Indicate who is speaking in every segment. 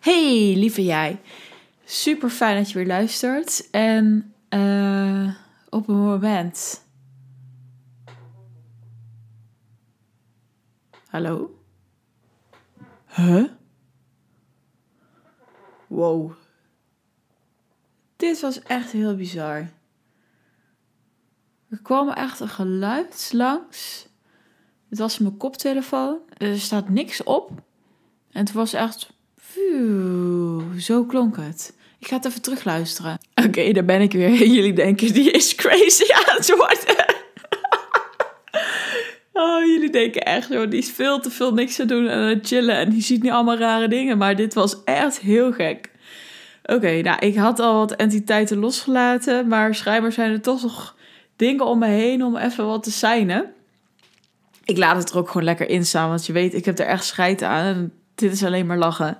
Speaker 1: Hey, lieve jij. Super fijn dat je weer luistert. En uh, op een moment. Hallo? Huh? Wow. Dit was echt heel bizar. Er kwam echt een geluid langs. Het was mijn koptelefoon. Er staat niks op. En het was echt zo klonk het. Ik ga het even terugluisteren. Oké, daar ben ik weer. Jullie denken, die is crazy aan het worden. oh, jullie denken echt, joh, die is veel te veel niks te doen en het chillen. En die ziet nu allemaal rare dingen. Maar dit was echt heel gek. Oké, nou, ik had al wat entiteiten losgelaten. Maar schijnbaar zijn er toch nog dingen om me heen om even wat te zijn. Ik laat het er ook gewoon lekker in staan. Want je weet, ik heb er echt scheid aan. Dit is alleen maar lachen.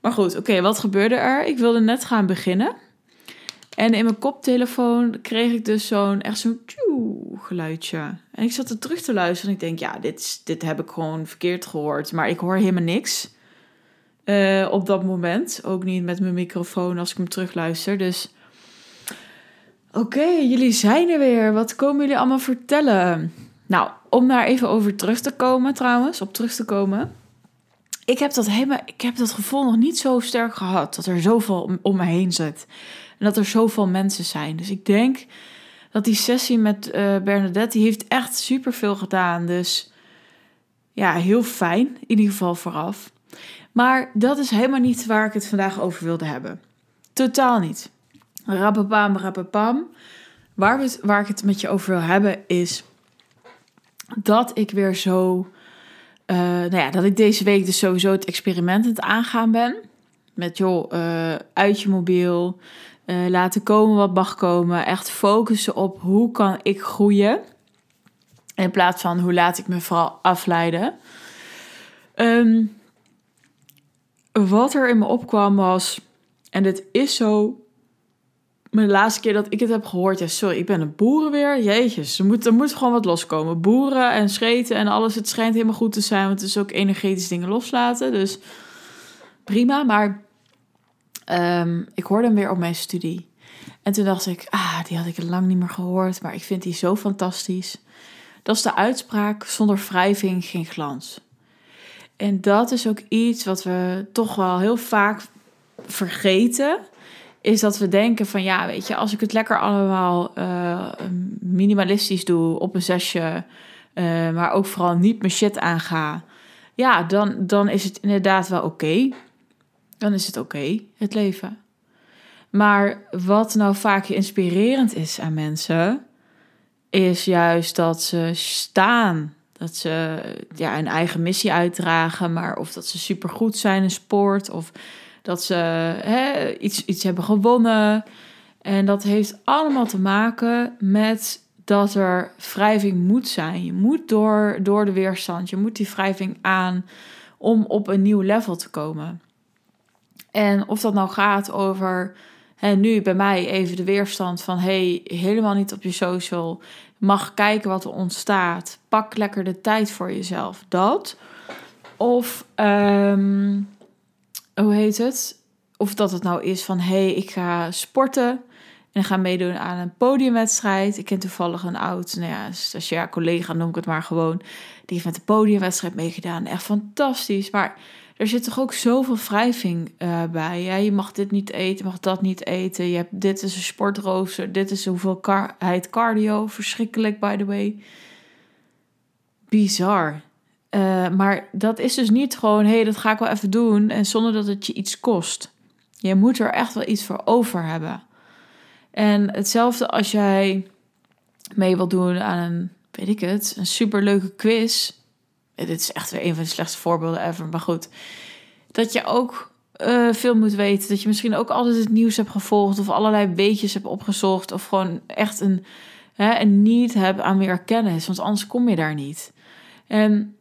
Speaker 1: Maar goed, oké, wat gebeurde er? Ik wilde net gaan beginnen. En in mijn koptelefoon kreeg ik dus zo'n echt zo'n geluidje. En ik zat er terug te luisteren en ik denk, ja, dit, dit heb ik gewoon verkeerd gehoord. Maar ik hoor helemaal niks uh, op dat moment. Ook niet met mijn microfoon als ik hem terugluister. Dus oké, jullie zijn er weer. Wat komen jullie allemaal vertellen? Nou, om daar even over terug te komen trouwens, op terug te komen ik heb dat helemaal, ik heb dat gevoel nog niet zo sterk gehad dat er zoveel om me heen zit en dat er zoveel mensen zijn. Dus ik denk dat die sessie met uh, Bernadette die heeft echt superveel gedaan. Dus ja, heel fijn in ieder geval vooraf. Maar dat is helemaal niet waar ik het vandaag over wilde hebben. Totaal niet. Rappapam, rappapam. Waar, waar ik het met je over wil hebben is dat ik weer zo uh, nou ja, dat ik deze week dus sowieso het experiment aan het aangaan ben. Met joh, uh, uit je mobiel, uh, laten komen wat mag komen. Echt focussen op hoe kan ik groeien. In plaats van hoe laat ik me vooral afleiden. Um, wat er in me opkwam was, en dit is zo maar de laatste keer dat ik het heb gehoord, ja, sorry, ik ben een boeren weer. Jeetjes, er moet, er moet gewoon wat loskomen. Boeren en scheten en alles. Het schijnt helemaal goed te zijn, want het is ook energetisch dingen loslaten. Dus prima. Maar um, ik hoorde hem weer op mijn studie. En toen dacht ik, ah, die had ik lang niet meer gehoord. Maar ik vind die zo fantastisch. Dat is de uitspraak: zonder wrijving geen glans. En dat is ook iets wat we toch wel heel vaak vergeten is dat we denken van ja, weet je, als ik het lekker allemaal uh, minimalistisch doe op een zesje, uh, maar ook vooral niet mijn shit aanga, ja, dan, dan is het inderdaad wel oké. Dan is het oké, het leven. Maar wat nou vaak inspirerend is aan mensen, is juist dat ze staan. Dat ze ja, een eigen missie uitdragen, maar of dat ze supergoed zijn in sport of dat ze hè, iets, iets hebben gewonnen. En dat heeft allemaal te maken met dat er wrijving moet zijn. Je moet door, door de weerstand, je moet die wrijving aan om op een nieuw level te komen. En of dat nou gaat over hè, nu bij mij even de weerstand van hey, helemaal niet op je social, mag kijken wat er ontstaat, pak lekker de tijd voor jezelf. Dat. Of um, hoe heet het? Of dat het nou is van hé, hey, ik ga sporten en ga meedoen aan een podiumwedstrijd. Ik ken toevallig een oud, nou ja, stagiair collega, noem ik het maar gewoon. Die heeft met de podiumwedstrijd meegedaan. Echt fantastisch. Maar er zit toch ook zoveel wrijving uh, bij. Ja, je mag dit niet eten, je mag dat niet eten. Je hebt, dit is een sportrooster, dit is hoeveel car cardio. Verschrikkelijk, by the way. Bizar. Uh, maar dat is dus niet gewoon, hé, hey, dat ga ik wel even doen. En zonder dat het je iets kost. Je moet er echt wel iets voor over hebben. En hetzelfde als jij mee wilt doen aan een, weet ik het, een superleuke quiz. Dit is echt weer een van de slechtste voorbeelden ever, maar goed. Dat je ook uh, veel moet weten. Dat je misschien ook altijd het nieuws hebt gevolgd of allerlei weetjes hebt opgezocht. Of gewoon echt een, hè, een niet hebt aan meer kennis, want anders kom je daar niet. En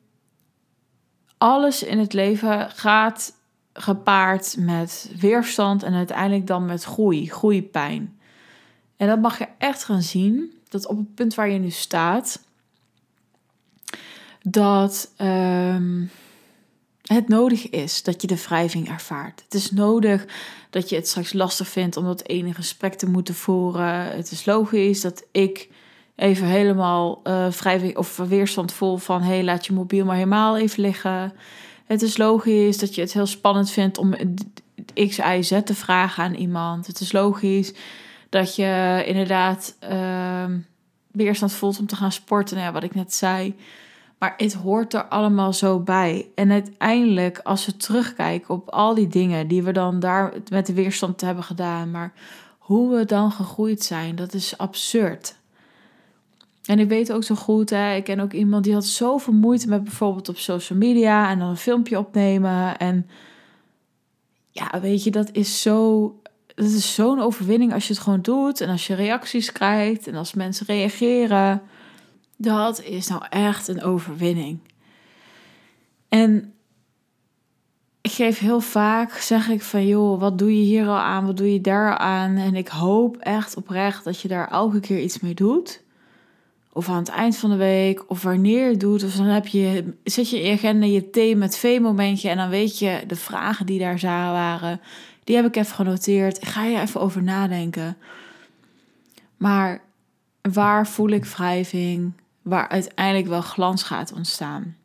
Speaker 1: alles in het leven gaat gepaard met weerstand en uiteindelijk dan met groei, groeipijn. En dat mag je echt gaan zien, dat op het punt waar je nu staat, dat, um, het nodig is dat je de wrijving ervaart. Het is nodig dat je het straks lastig vindt om dat ene gesprek te moeten voeren. Het is logisch dat ik even helemaal uh, wrijving of weerstand voel van... hey, laat je mobiel maar helemaal even liggen. Het is logisch dat je het heel spannend vindt om X, Y, Z te vragen aan iemand. Het is logisch dat je inderdaad uh, weerstand voelt om te gaan sporten. Nou wat ik net zei. Maar het hoort er allemaal zo bij. En uiteindelijk, als we terugkijken op al die dingen die we dan daar met de weerstand hebben gedaan, maar hoe we dan gegroeid zijn, dat is absurd. En ik weet ook zo goed, hè, ik ken ook iemand die had zoveel moeite met bijvoorbeeld op social media en dan een filmpje opnemen. En ja, weet je, dat is zo. Dat is zo'n overwinning als je het gewoon doet en als je reacties krijgt en als mensen reageren. Dat is nou echt een overwinning. En ik geef heel vaak, zeg ik van joh, wat doe je hier al aan, wat doe je daar aan? En ik hoop echt oprecht dat je daar elke keer iets mee doet. Of aan het eind van de week, of wanneer je het doet. Of dan heb je, zet je in je agenda je thee met V-momentje en dan weet je de vragen die daar waren. Die heb ik even genoteerd. Ga je even over nadenken. Maar waar voel ik wrijving? waar uiteindelijk wel glans gaat ontstaan.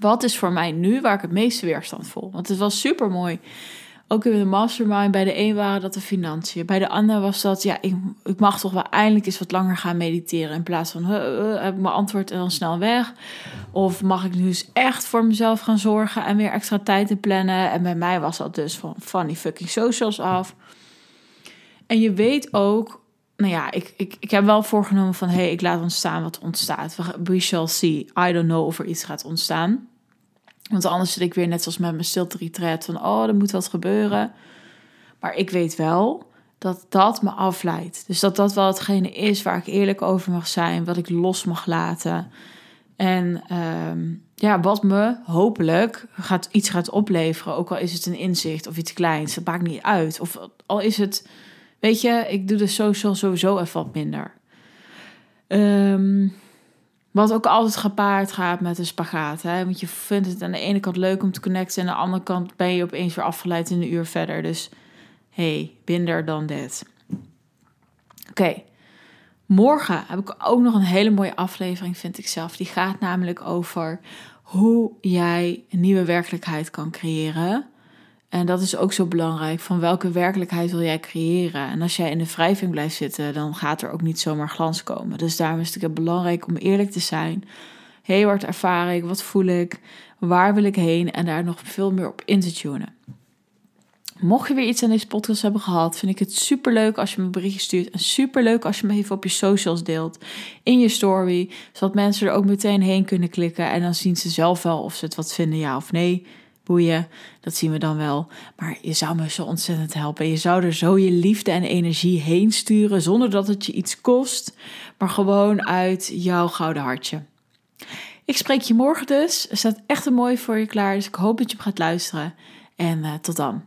Speaker 1: Wat is voor mij nu waar ik het meeste weerstand voel? Want het was super mooi. Ook in de mastermind, bij de een waren dat de financiën. Bij de ander was dat, ja, ik, ik mag toch wel eindelijk eens wat langer gaan mediteren. In plaats van, heb ik mijn antwoord en dan snel weg. Of mag ik nu eens echt voor mezelf gaan zorgen en weer extra tijd te plannen. En bij mij was dat dus van, van die fucking socials af. En je weet ook nou ja, ik, ik, ik heb wel voorgenomen van... hé, hey, ik laat ontstaan wat ontstaat. We shall see. I don't know of er iets gaat ontstaan. Want anders zit ik weer net zoals met mijn stilte retreat... van oh, er moet wat gebeuren. Maar ik weet wel dat dat me afleidt. Dus dat dat wel hetgene is waar ik eerlijk over mag zijn... wat ik los mag laten. En ehm, ja, wat me hopelijk gaat, iets gaat opleveren... ook al is het een inzicht of iets kleins, dat maakt niet uit. Of al is het Weet je, ik doe de social sowieso even wat minder. Ehm, wat ook altijd gepaard gaat met een spagaat. Hè? Want je vindt het aan de ene kant leuk om te connecten... en aan de andere kant ben je opeens weer afgeleid in een uur verder. Dus hey, binder dan dit. Oké, morgen heb ik ook nog een hele mooie aflevering, vind ik zelf. Die gaat namelijk over hoe jij een nieuwe werkelijkheid kan creëren... En dat is ook zo belangrijk. Van welke werkelijkheid wil jij creëren? En als jij in de wrijving blijft zitten, dan gaat er ook niet zomaar glans komen. Dus daarom is het belangrijk om eerlijk te zijn. Hey, wat ervaar ik? Wat voel ik? Waar wil ik heen? En daar nog veel meer op in te tunen. Mocht je weer iets aan deze podcast hebben gehad, vind ik het super leuk als je me een berichtje stuurt. En super leuk als je me even op je socials deelt. In je story. Zodat mensen er ook meteen heen kunnen klikken. En dan zien ze zelf wel of ze het wat vinden, ja of nee boeien, dat zien we dan wel. Maar je zou me zo ontzettend helpen. Je zou er zo je liefde en energie heen sturen zonder dat het je iets kost, maar gewoon uit jouw gouden hartje. Ik spreek je morgen dus. Er staat echt een mooi voor je klaar, dus ik hoop dat je gaat luisteren. En uh, tot dan.